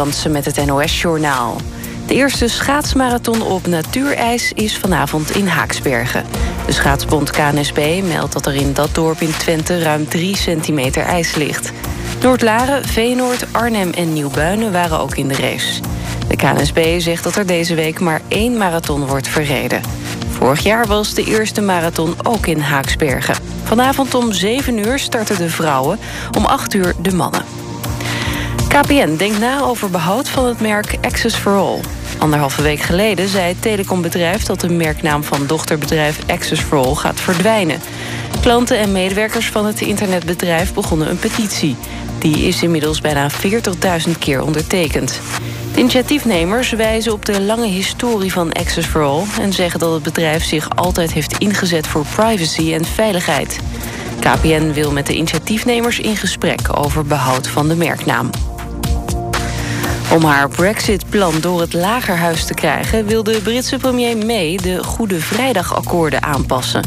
Met het NOS-journaal. De eerste schaatsmarathon op natuurijs is vanavond in Haaksbergen. De schaatsbond KNSB meldt dat er in dat dorp in Twente... ruim 3 centimeter ijs ligt. Noordlaren, Veenoord, Arnhem en Nieuwbuinen waren ook in de race. De KNSB zegt dat er deze week maar één marathon wordt verreden. Vorig jaar was de eerste marathon ook in Haaksbergen. Vanavond om 7 uur starten de vrouwen, om 8 uur de mannen. KPN denkt na over behoud van het merk Access for All. Anderhalve week geleden zei het telecombedrijf... dat de merknaam van dochterbedrijf Access for All gaat verdwijnen. Klanten en medewerkers van het internetbedrijf begonnen een petitie. Die is inmiddels bijna 40.000 keer ondertekend. De initiatiefnemers wijzen op de lange historie van Access for All... en zeggen dat het bedrijf zich altijd heeft ingezet voor privacy en veiligheid. KPN wil met de initiatiefnemers in gesprek over behoud van de merknaam. Om haar Brexit-plan door het lagerhuis te krijgen... wil de Britse premier May de Goede Vrijdagakkoorden aanpassen.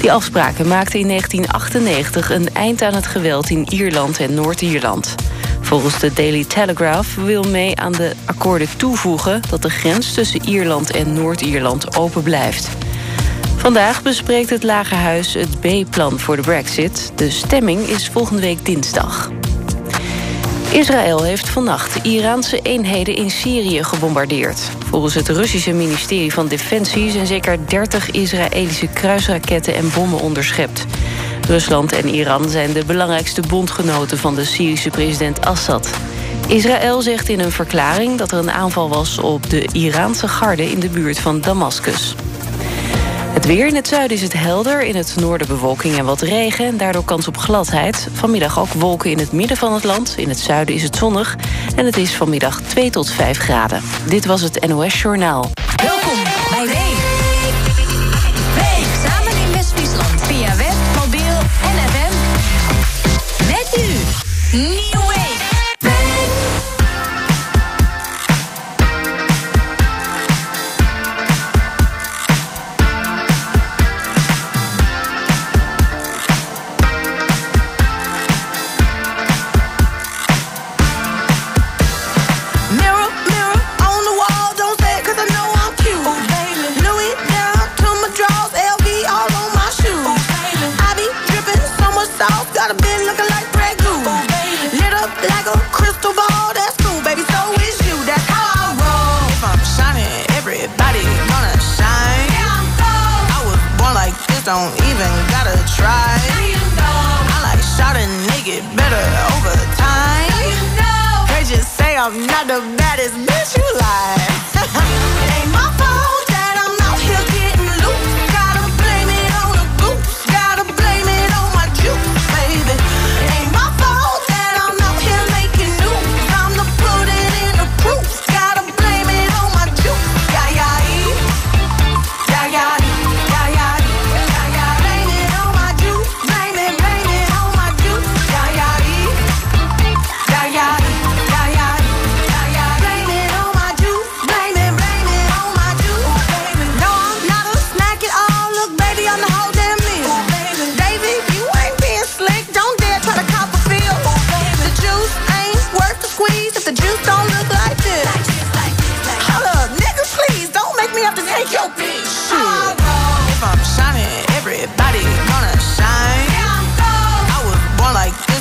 Die afspraken maakten in 1998 een eind aan het geweld in Ierland en Noord-Ierland. Volgens de Daily Telegraph wil May aan de akkoorden toevoegen... dat de grens tussen Ierland en Noord-Ierland open blijft. Vandaag bespreekt het Lagerhuis het B-plan voor de brexit. De stemming is volgende week dinsdag. Israël heeft vannacht Iraanse eenheden in Syrië gebombardeerd. Volgens het Russische ministerie van Defensie... zijn zeker 30 Israëlische kruisraketten en bommen onderschept. Rusland en Iran zijn de belangrijkste bondgenoten... van de Syrische president Assad. Israël zegt in een verklaring dat er een aanval was... op de Iraanse garde in de buurt van Damascus. Het weer in het zuiden is het helder, in het noorden bewolking en wat regen... en daardoor kans op gladheid. Vanmiddag ook wolken in het midden van het land. In het zuiden is het zonnig en het is vanmiddag 2 tot 5 graden. Dit was het NOS Journaal. Welkom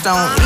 don't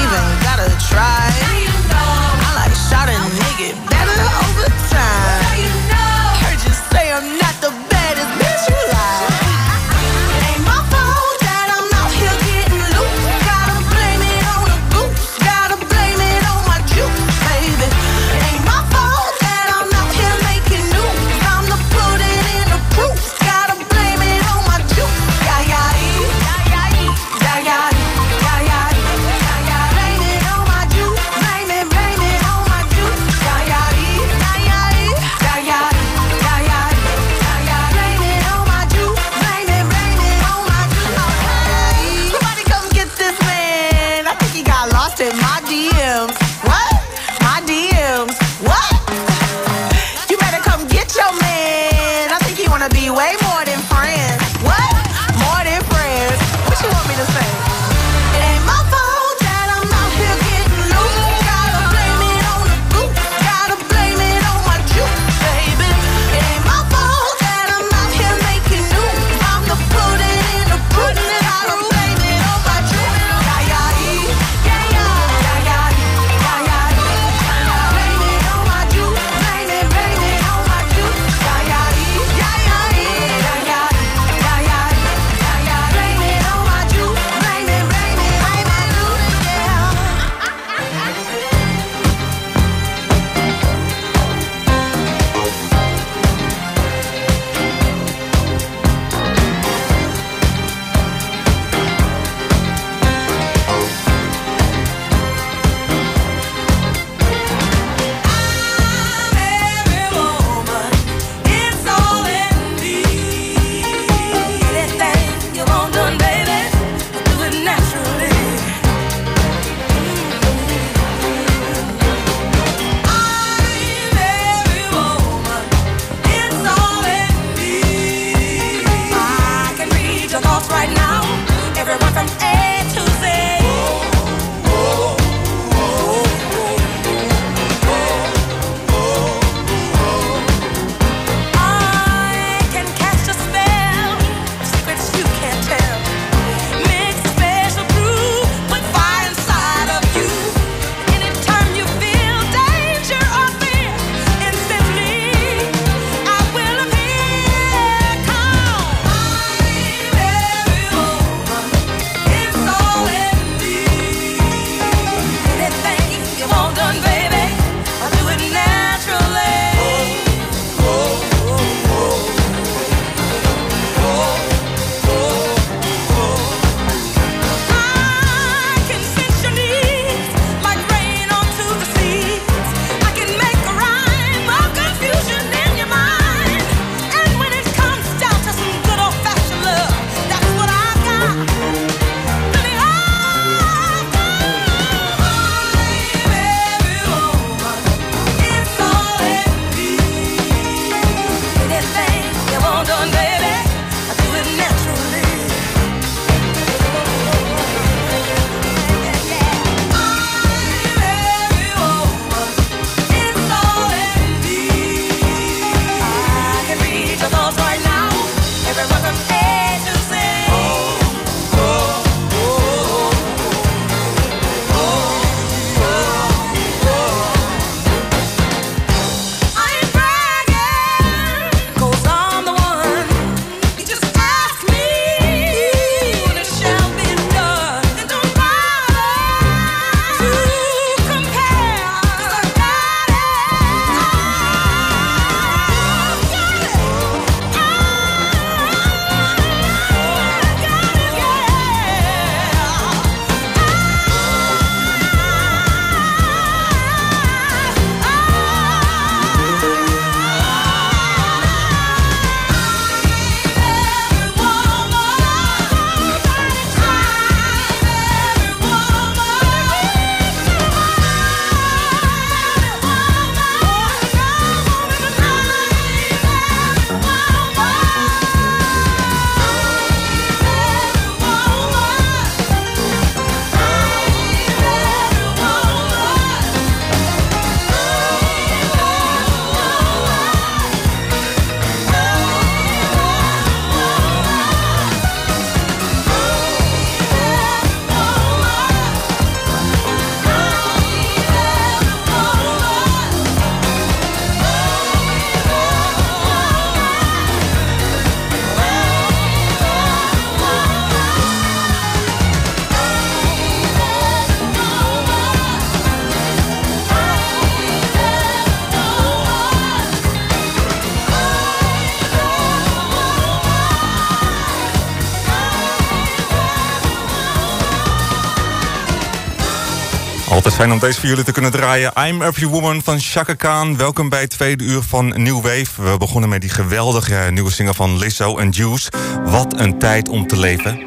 Altijd fijn om deze voor jullie te kunnen draaien. I'm Every Woman van Chaka Khan. Welkom bij het tweede uur van New Wave. We begonnen met die geweldige nieuwe single van Lizzo en Juice. Wat een tijd om te leven.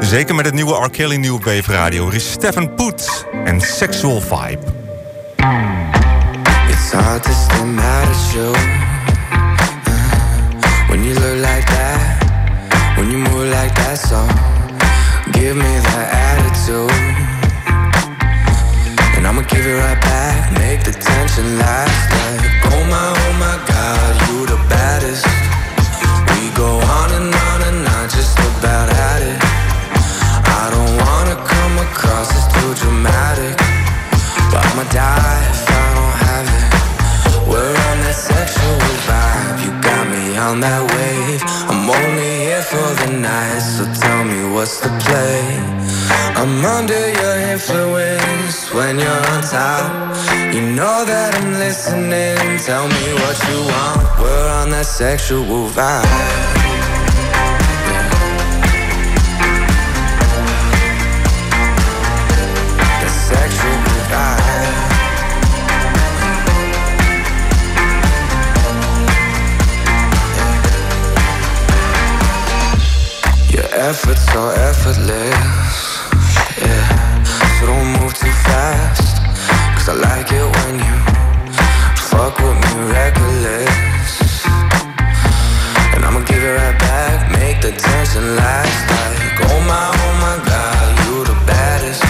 Zeker met het nieuwe R. Kelly New Wave Radio. Er is Stefan Poets en Sexual Vibe. It's hard to mad at you When you look like that When you move like that so Give me that attitude give it right back Make the tension last. Like Oh my, oh my God, you the baddest. We go on and on and on Just about at it. I don't wanna come across as too dramatic. But I'ma die if I don't have it. We're on that sexual vibe on that wave. I'm only here for the night So tell me what's the play? I'm under your influence When you're on top. You know that I'm listening. Tell me what you want. We're on that sexual vibe efforts so effortless, yeah. So don't move too fast, cause I like it when you fuck with me reckless. And I'ma give it right back, make the tension last. Like, oh my, oh my god, you the baddest.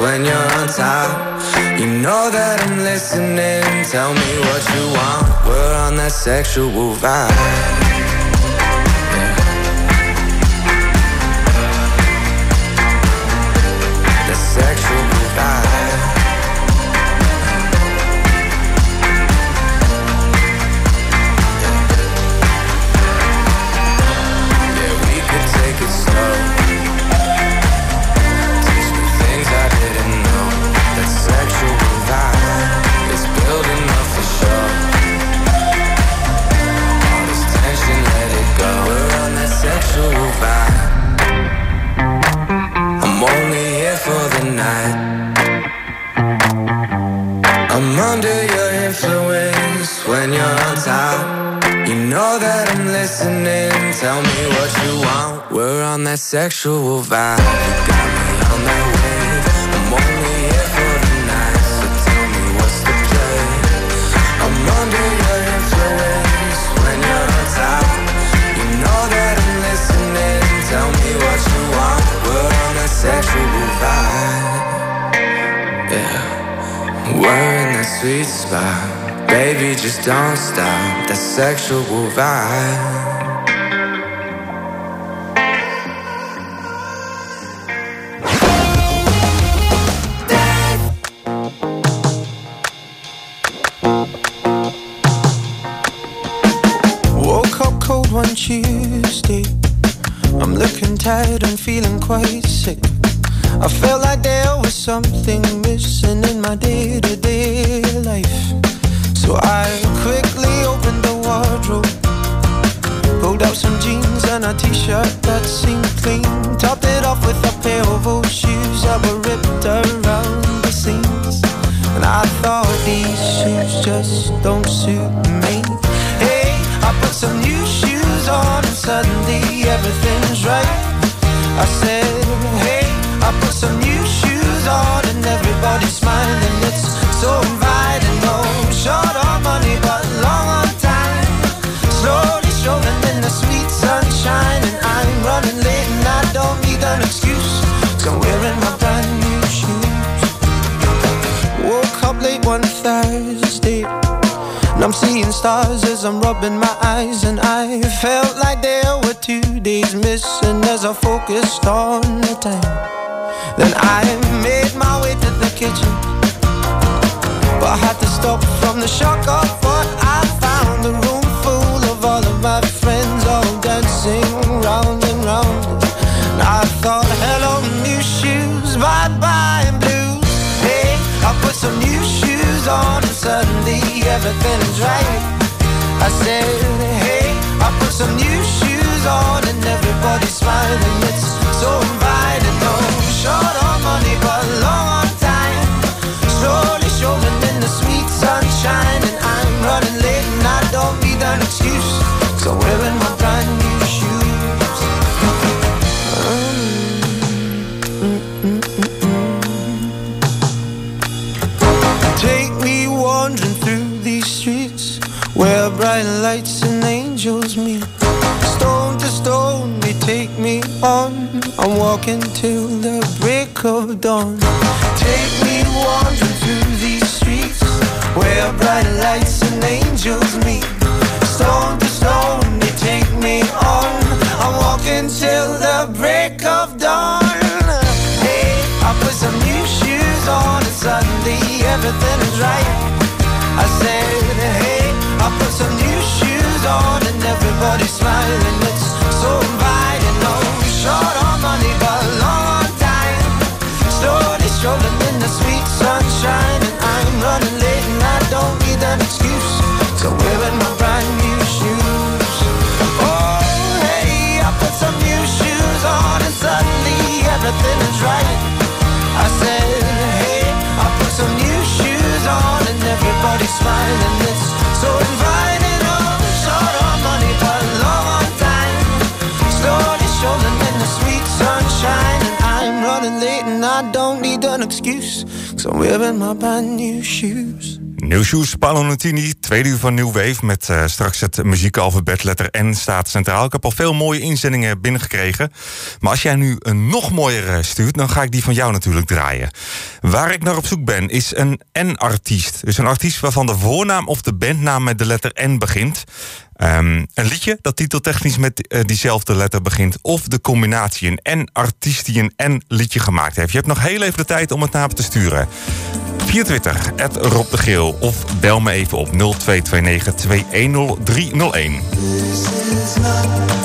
When you're on top. You know that I'm listening. Tell me what you want. We're on that sexual vibe. Sexual vibe. You got me on that wave. I'm only here for the night. So tell me what's the play. I'm under your influence when you're on top. You know that I'm listening. Tell me what you want. We're on that sexual vibe. Yeah. We're in that sweet spot. Baby, just don't stop. That sexual vibe. Woke up cold one Tuesday. I'm looking tired and feeling quite sick. I felt like there was something missing in my day to day life. So I quickly opened the wardrobe, pulled out some jeans and a t shirt that seemed clean. Topped it off with a pair of old shoes that were ripped around the seams. And I thought these shoes just don't suit me. Hey, I put some new shoes on and suddenly everything's right. I said, hey, I put some new shoes on and everybody's smiling. It's so inviting. And I'm seeing stars as I'm rubbing my eyes, and I felt like there were two days missing as I focused on the time. Then I made my way to the kitchen, but I had to stop from the shock of what I found. A room full of all of my friends, all dancing round and round. And I thought, hello, new shoes, bye bye, blues. Hey, I put some new shoes on everything's right. I said, hey, I put some new shoes on and everybody's smiling. It's so inviting. No short on money, but long on time. Slowly strolling in the sweet sunshine, and I'm running late and I don't need an excuse. So wearing my bright lights and angels meet. Stone to stone, they take me on. I'm walking till the break of dawn. Take me wandering through these streets where bright lights and angels meet. Stone to stone, they take me on. I'm walking till the break of dawn. Hey, I put some new shoes on and suddenly everything is right. Everybody's smiling. It's so inviting. No short on money, but long on time. Slowly strolling in the sweet sunshine, and I'm running late and I don't need an excuse. So wearing my brand new shoes. Oh, hey, I put some new shoes on and suddenly everything is right. I said, hey, I put some new shoes on and everybody's smiling. It's so an excuse. So I'm wearing my brand new shoes. New Shoes, Paolo Nutini, tweede uur van New Wave... met eh, straks het muziekalfabet letter N staat centraal. Ik heb al veel mooie inzendingen binnengekregen. Maar als jij nu een nog mooiere stuurt... dan ga ik die van jou natuurlijk draaien. Waar ik naar op zoek ben, is een N-artiest. Dus een artiest waarvan de voornaam of de bandnaam met de letter N begint. Ehm, een liedje dat titeltechnisch met eh, diezelfde letter begint. Of de combinatie, een N-artiest die een N-liedje gemaakt heeft. Je hebt nog heel even de tijd om het naar te sturen. Via Twitter, at Rob de Geel. Of bel me even op 0229 210301.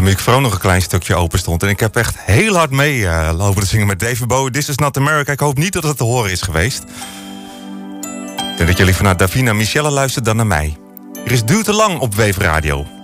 De microfoon nog een klein stukje open stond. En ik heb echt heel hard mee eh, lopen te zingen met David Bowie. This is not America. Ik hoop niet dat het te horen is geweest. Ik denk dat jullie vanuit Davina Michelle luistert dan naar mij. Er is duur te lang op Wave Radio.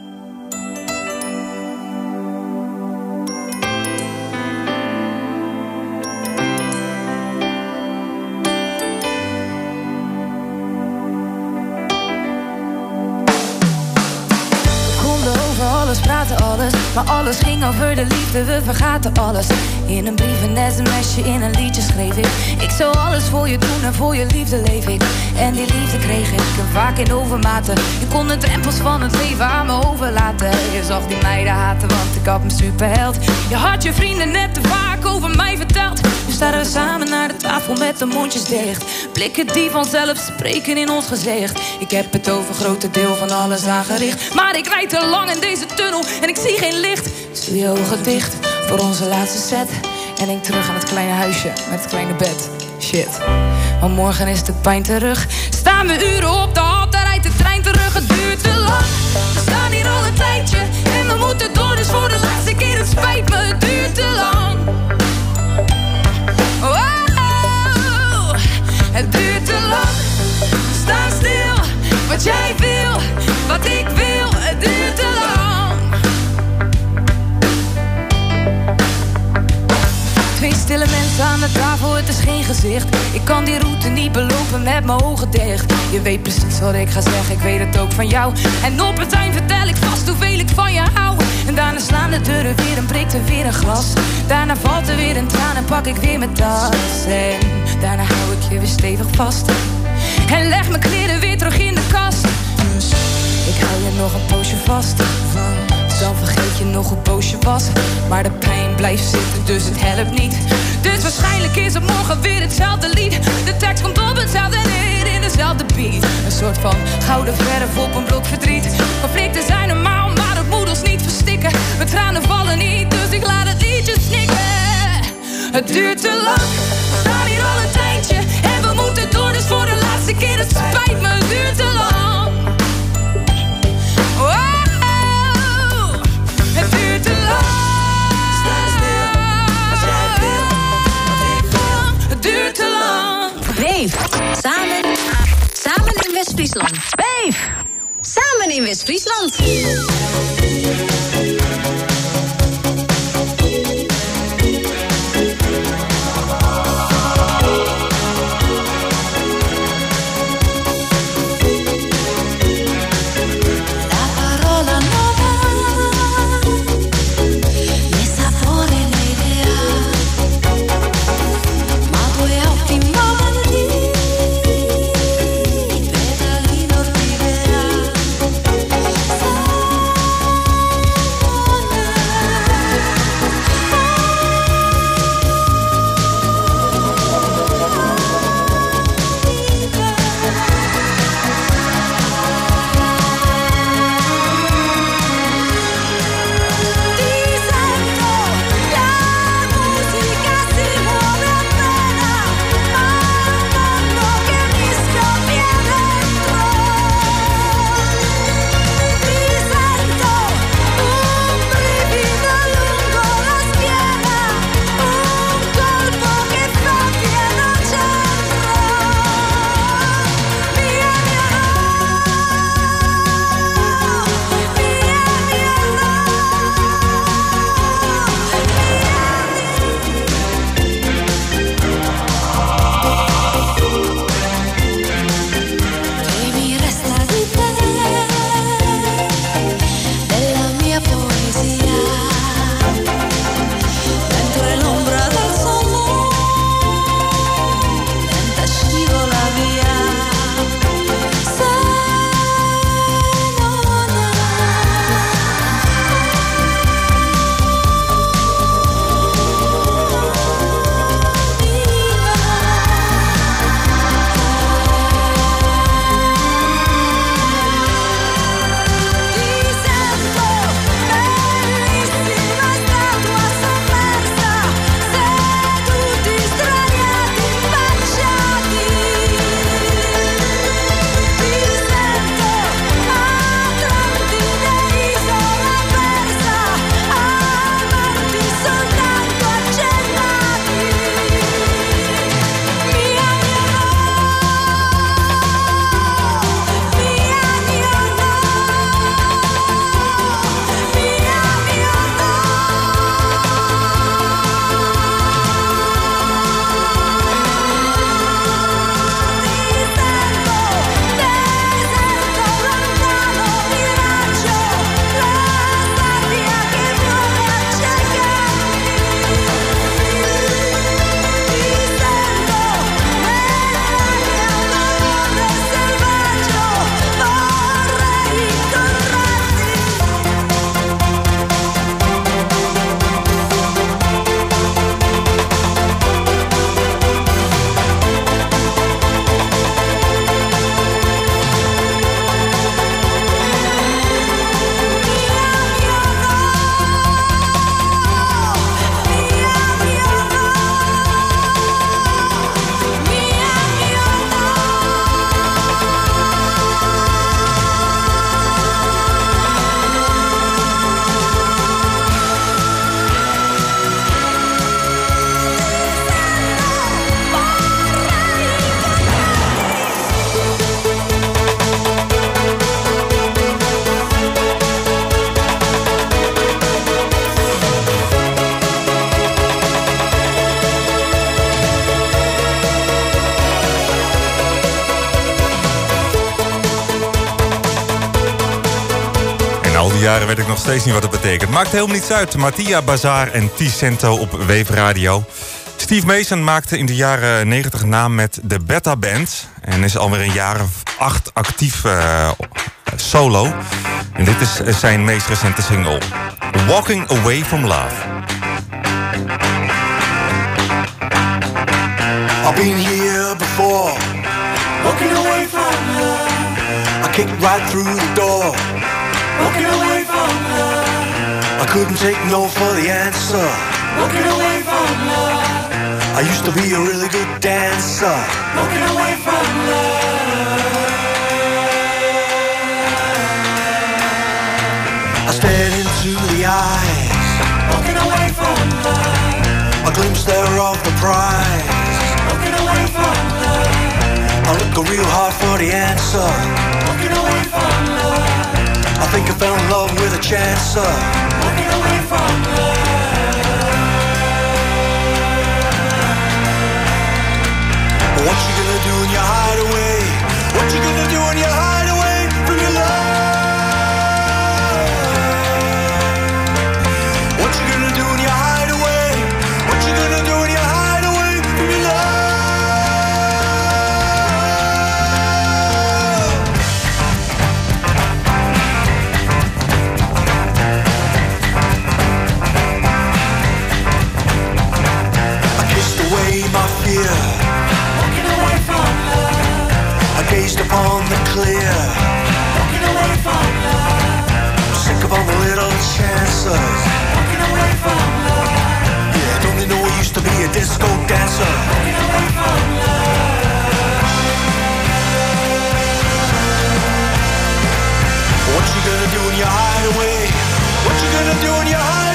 Maar alles ging over de liefde, we vergaten alles. In een brief, een sms'je, in een liedje schreef ik. Ik zou alles voor je doen en voor je liefde leef ik. En die liefde kreeg ik vaak in overmaten. Je kon de drempels van het leven aan me overlaten. Je zag die meiden haten, want ik had een superheld. Je had je vrienden net te vaak over mij verteld. Staan we samen naar de tafel met de mondjes dicht. Blikken die vanzelf spreken in ons gezicht. Ik heb het over grote deel van alles aangericht. Maar ik rijd te lang in deze tunnel en ik zie geen licht. Dus doe je ogen dicht voor onze laatste set. En denk terug aan het kleine huisje met het kleine bed. Shit. Maar morgen is de pijn terug. Staan we uren op de hal, dan rijdt de trein terug. Het duurt te lang. We staan hier al een tijdje. En we moeten door, dus voor de laatste keer. Het spijt me, het duurt te lang. Wat jij wil, wat ik wil. Het duurt te lang. Twee stille mensen aan de tafel, het is geen gezicht. Ik kan die route niet belopen met mijn ogen dicht. Je weet precies wat ik ga zeggen, ik weet het ook van jou. En op het eind vertel ik vast hoeveel ik van je hou. En daarna slaan de deuren weer en breekt er weer een glas. Daarna valt er weer een traan en pak ik weer mijn tas. En daarna hou ik je weer stevig vast. En leg mijn kleren weer terug in de ik hou je nog een poosje vast. Dan vergeet je nog hoe boos je was. Maar de pijn blijft zitten, dus het helpt niet. Dus waarschijnlijk is het morgen weer hetzelfde lied. De tekst komt op hetzelfde neer in dezelfde beat. Een soort van gouden verf op een blok verdriet. Conflicten zijn normaal, maar het moet ons niet verstikken. Mijn tranen vallen niet, dus ik laat het liedje snikken. Het duurt te lang, we staan hier al een tijdje. En we moeten door, dus voor de laatste keer. Het spijt me, het duurt te lang. West-Friesland. Weef. Samen in West-Friesland. Steeds niet wat het betekent. Maakt helemaal niets uit. Mattia Bazaar en T-Cento op Wave Radio. Steve Mason maakte in de jaren 90 naam met de Beta Band. En is alweer een jaar of acht actief uh, solo. En dit is zijn meest recente single. Walking Away From Love. I've been here before. Walking away from love. I kicked right through the door. Walking away couldn't take no for the answer. Walking away from love. I used to be a really good dancer. Walking away from love. I stared into the eyes. Walking away from love. A glimpse there of the prize. Walking away from love. I look real hard for the answer. Think I fell in love with a chancer. Walking away from love. What you gonna do in your hideaway? What you gonna clear. Walking away from love. Sick of all the little chances. Walking away from love. Yeah, don't they know I used to be a disco dancer? Walking away from love. What you gonna do in your hideaway? What you gonna do in your hideaway?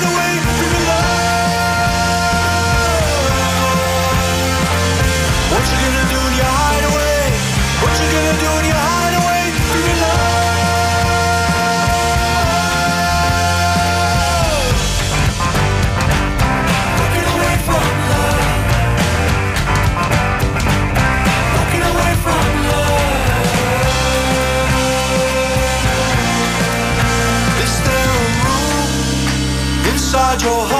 Your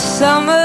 summer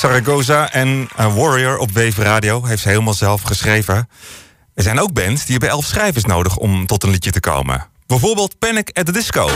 Zaragoza en eh, Warrior op Wave Radio heeft ze helemaal zelf geschreven. Er zijn ook bands die hebben elf schrijvers nodig om tot een liedje te komen. Bijvoorbeeld Panic at the Disco.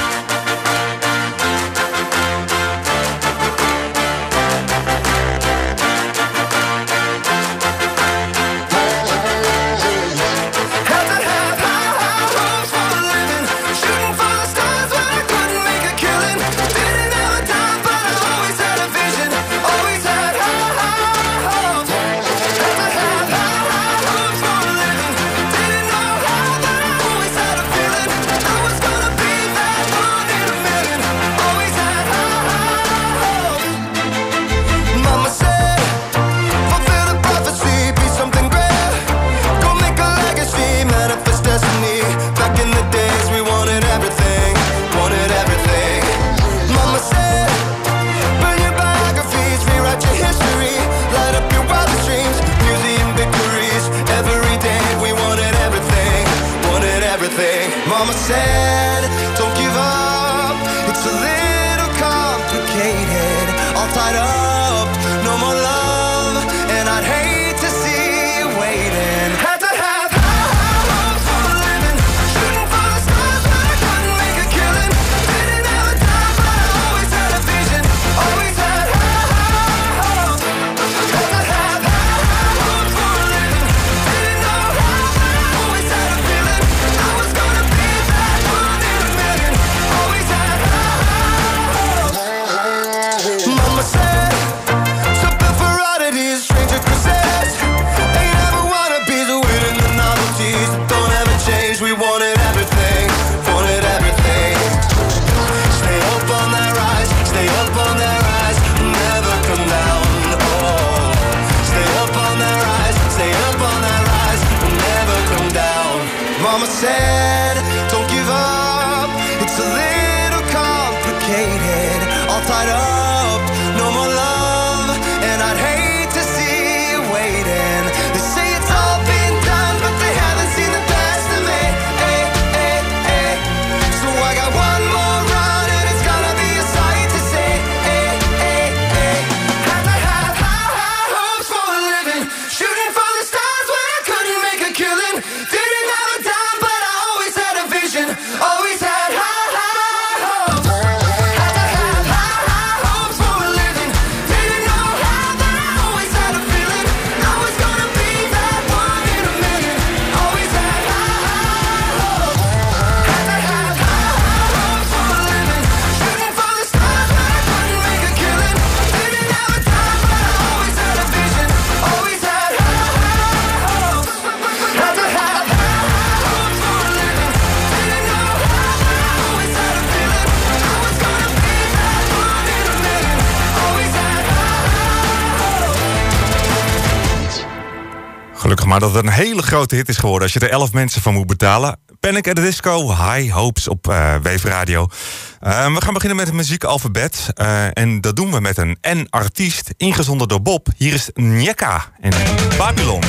tied up maar dat het een hele grote hit is geworden als je er 11 mensen van moet betalen. Panic at the Disco, High Hopes op eh Wave Radio. Eh, we gaan beginnen met het muziekalfabet. Eh, en dat doen we met een N-artiest, ingezonden door Bob. Hier is Njeka en Babylon.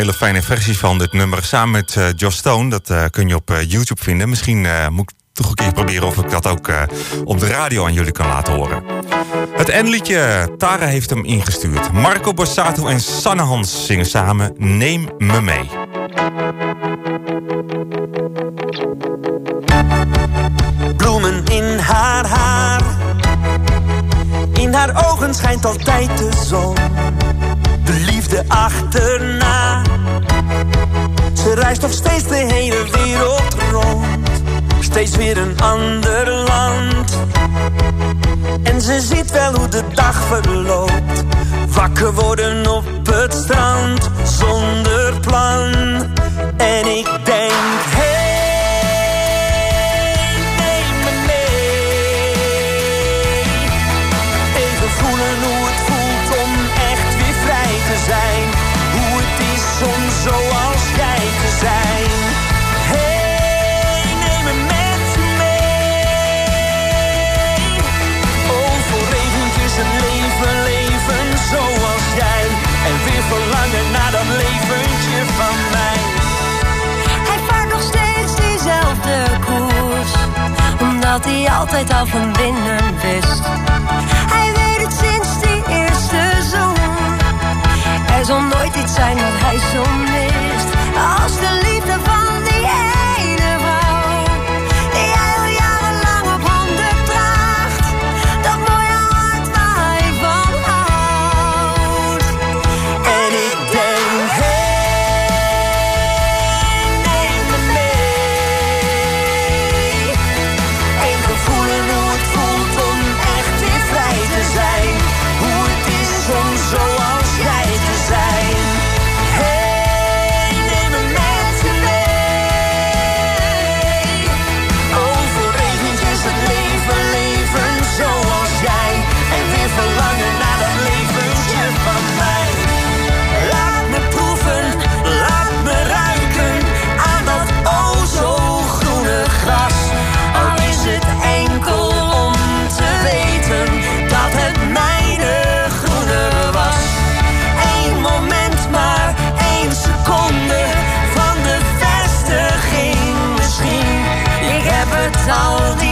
hele fijne versie van dit nummer samen met uh, Josh Stone. Dat eh, kun je op eh, YouTube vinden. Misschien moet ik toch een keer proberen of ik dat ook op de radio aan jullie kan laten horen. Het endliedje Tara heeft hem ingestuurd. Marco Borsato en Sanne Hans zingen samen Neem me mee. Bloemen in haar haar. In haar ogen schijnt altijd de zon. De achterna. Ze reist nog steeds de hele wereld rond, steeds weer een ander land. En ze ziet wel hoe de dag verloopt, wakker worden op het strand zonder plan. hij altijd al van binnen wist. Hij weet het sinds die eerste zoen. Er zal nooit iets zijn wat hij zo mist. Als de liefde zal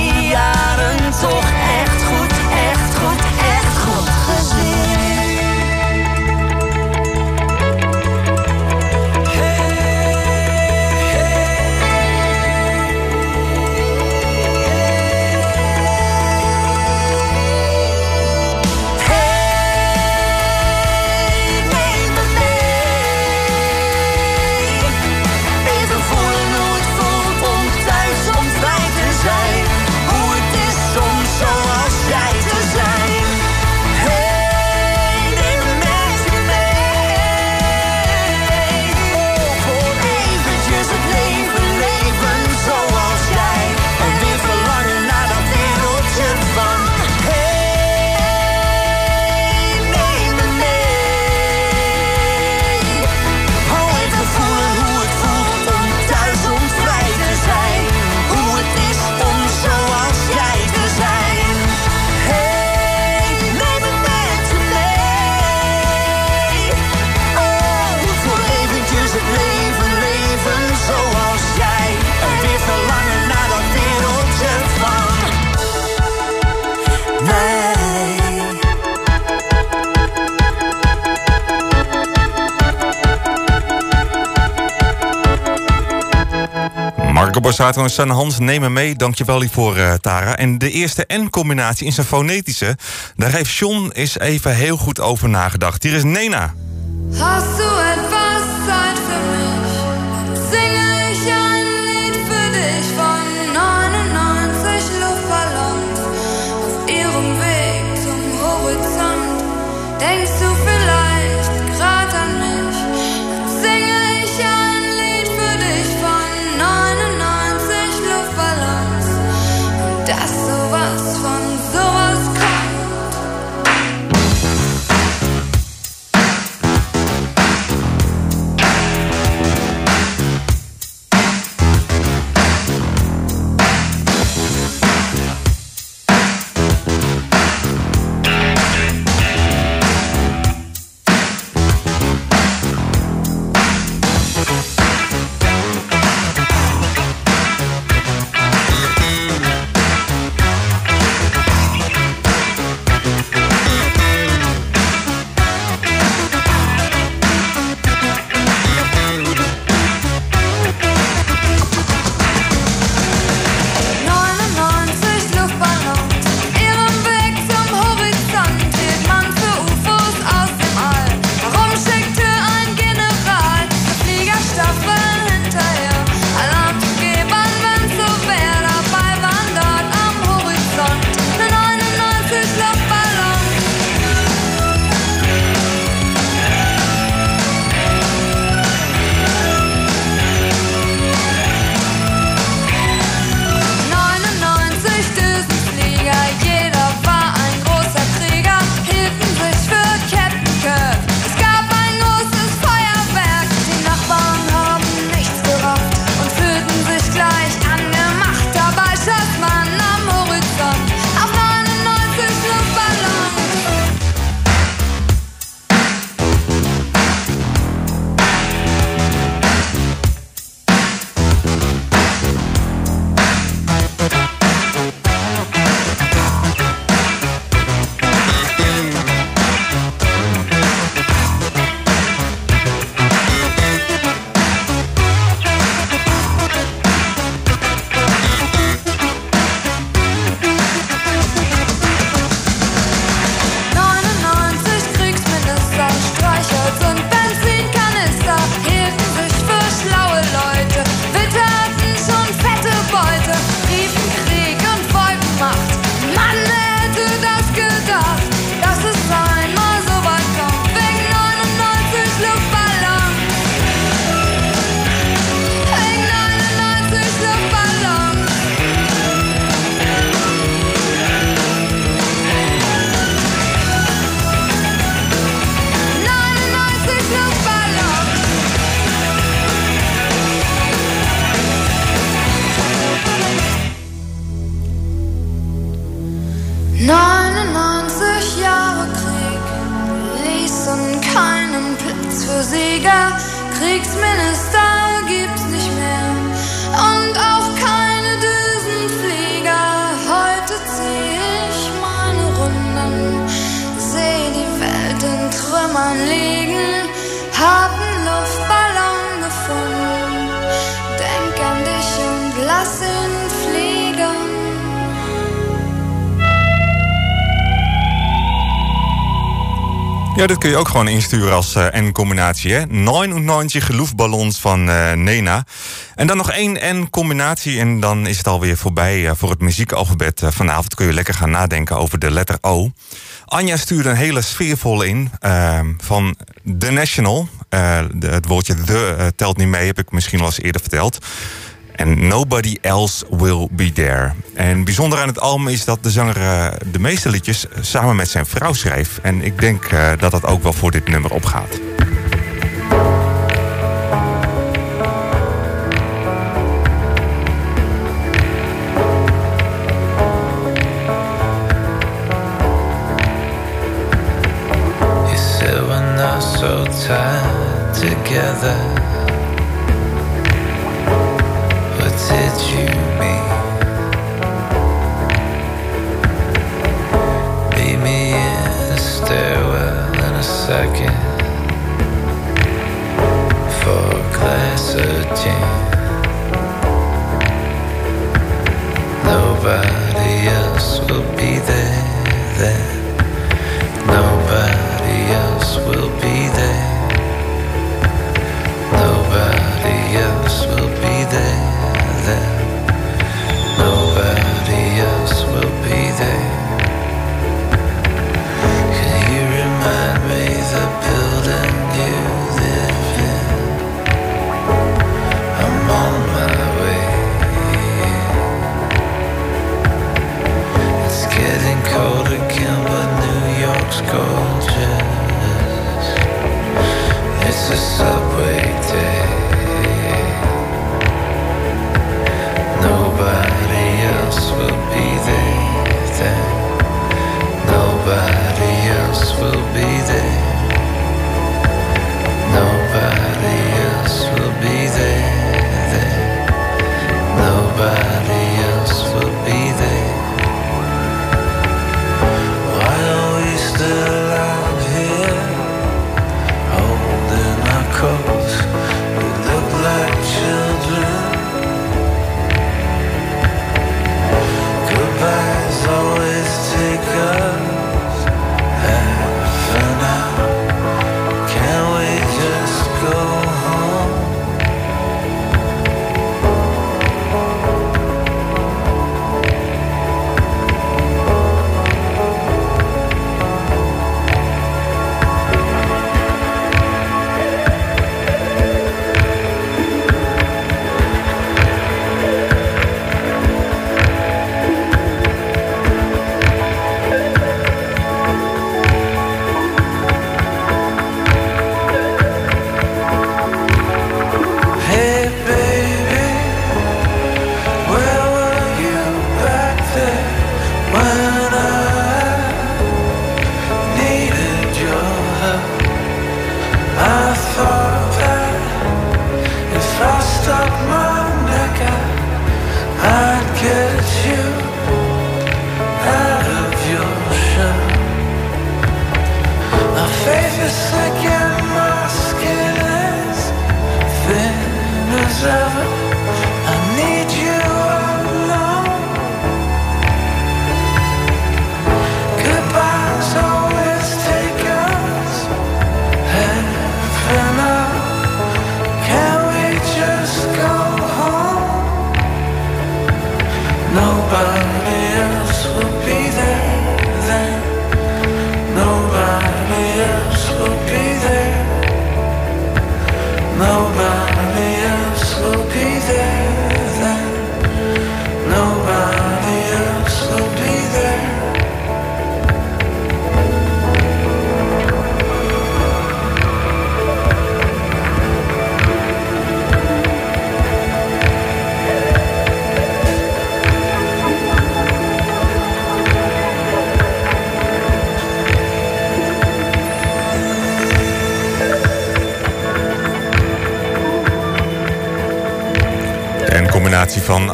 Borsato en San Hans nemen mee. Dankjewel hiervoor, eh, Tara. En de eerste N-combinatie in zijn fonetische... daar heeft John eens even heel goed over nagedacht. Hier is Nena. Hast du etwas Zeit für mich? Singe ich ein Lied für dich von 99 Luftballons auf ihrem Weg zum Horizont. Denkst du vielleicht ook gewoon insturen als eh, N-combinatie. hè? 99 luftballons van eh, Nena. En dan nog één N-combinatie en dan is het alweer voorbij eh, voor het muziekalfabet. Vanavond kun je lekker gaan nadenken over de letter O. Anja stuurde een hele sfeervolle in eh, van The National. Het woordje the telt niet mee, heb ik misschien al eens eerder verteld. En Nobody Else Will Be There. En bijzonder aan het album is dat de zanger eh, de meeste liedjes samen met zijn vrouw schreef. En ik denk eh, dat dat ook wel voor dit nummer opgaat. So together.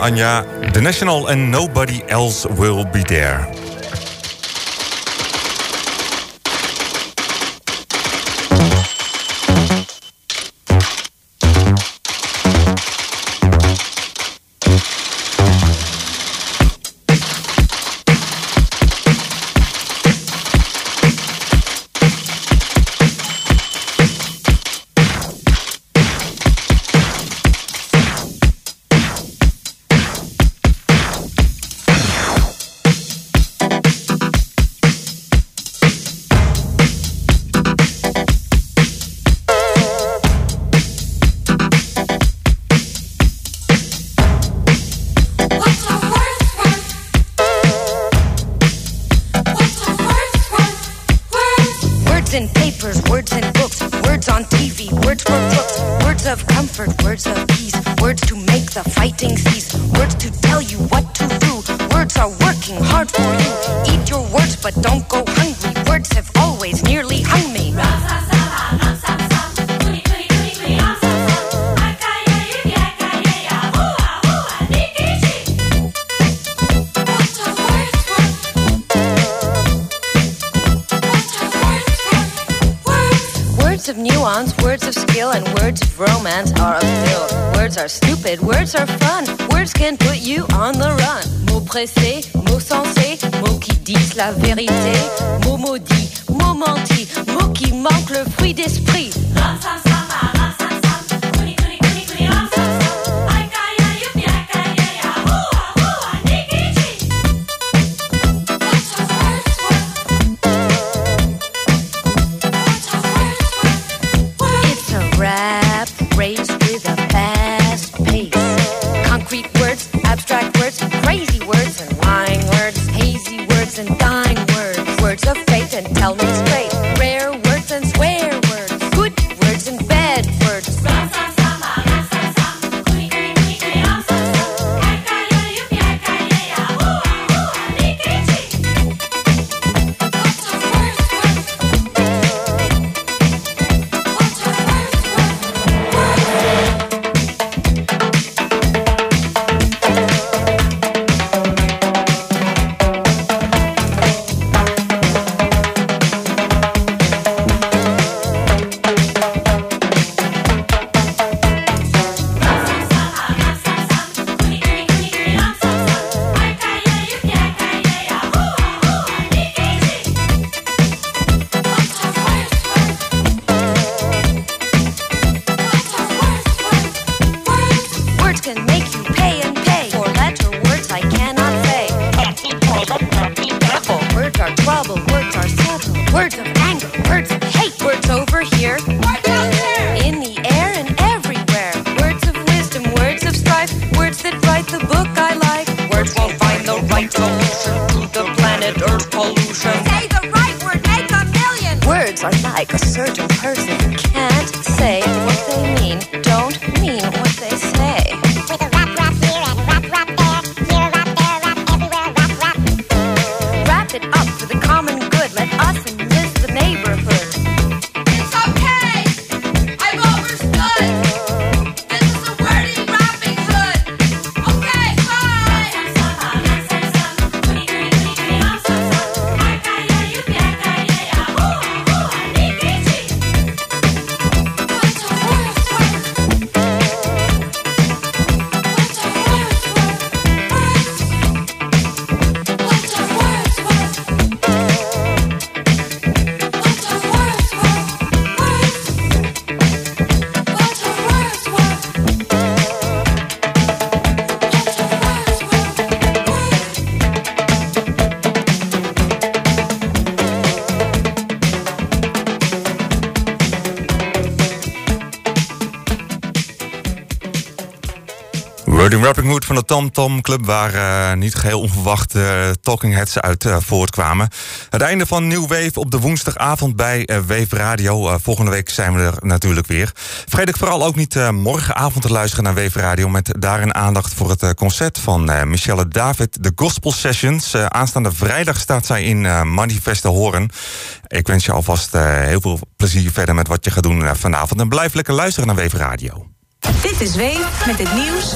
Anja, The National and Nobody Else Will Be There. Romance are a pill. Words are stupid, words are fun. Words can put you on the run. Mots pressés, mots sensés, mots qui disent la vérité. Mots maudits, mots mentis, mots qui manquent le fruit d'esprit. Words of hate. Words over here. In the air and everywhere. Words of wisdom, words of strife. Words that write the book I like. Words won't find the right solution to the planet Earth pollution. Say the right word, make a million. Words are like a certain person. Can't Tom Club... waar eh, niet geheel onverwacht eh, Talking Heads uit eh, voortkwamen. Het einde van Nieuw Wave op de woensdagavond bij eh, Wave Radio. Volgende week zijn we er natuurlijk weer. Vergeet ik vooral ook niet morgenavond te luisteren naar Wave Radio... met daarin aandacht voor het concert van Michelle David... de Gospel Sessions. Aanstaande vrijdag staat zij in Manifeste Horen. Ik wens je alvast heel veel plezier verder met wat je gaat doen vanavond. En blijf lekker luisteren naar Wave Radio. Dit is Wave met het nieuws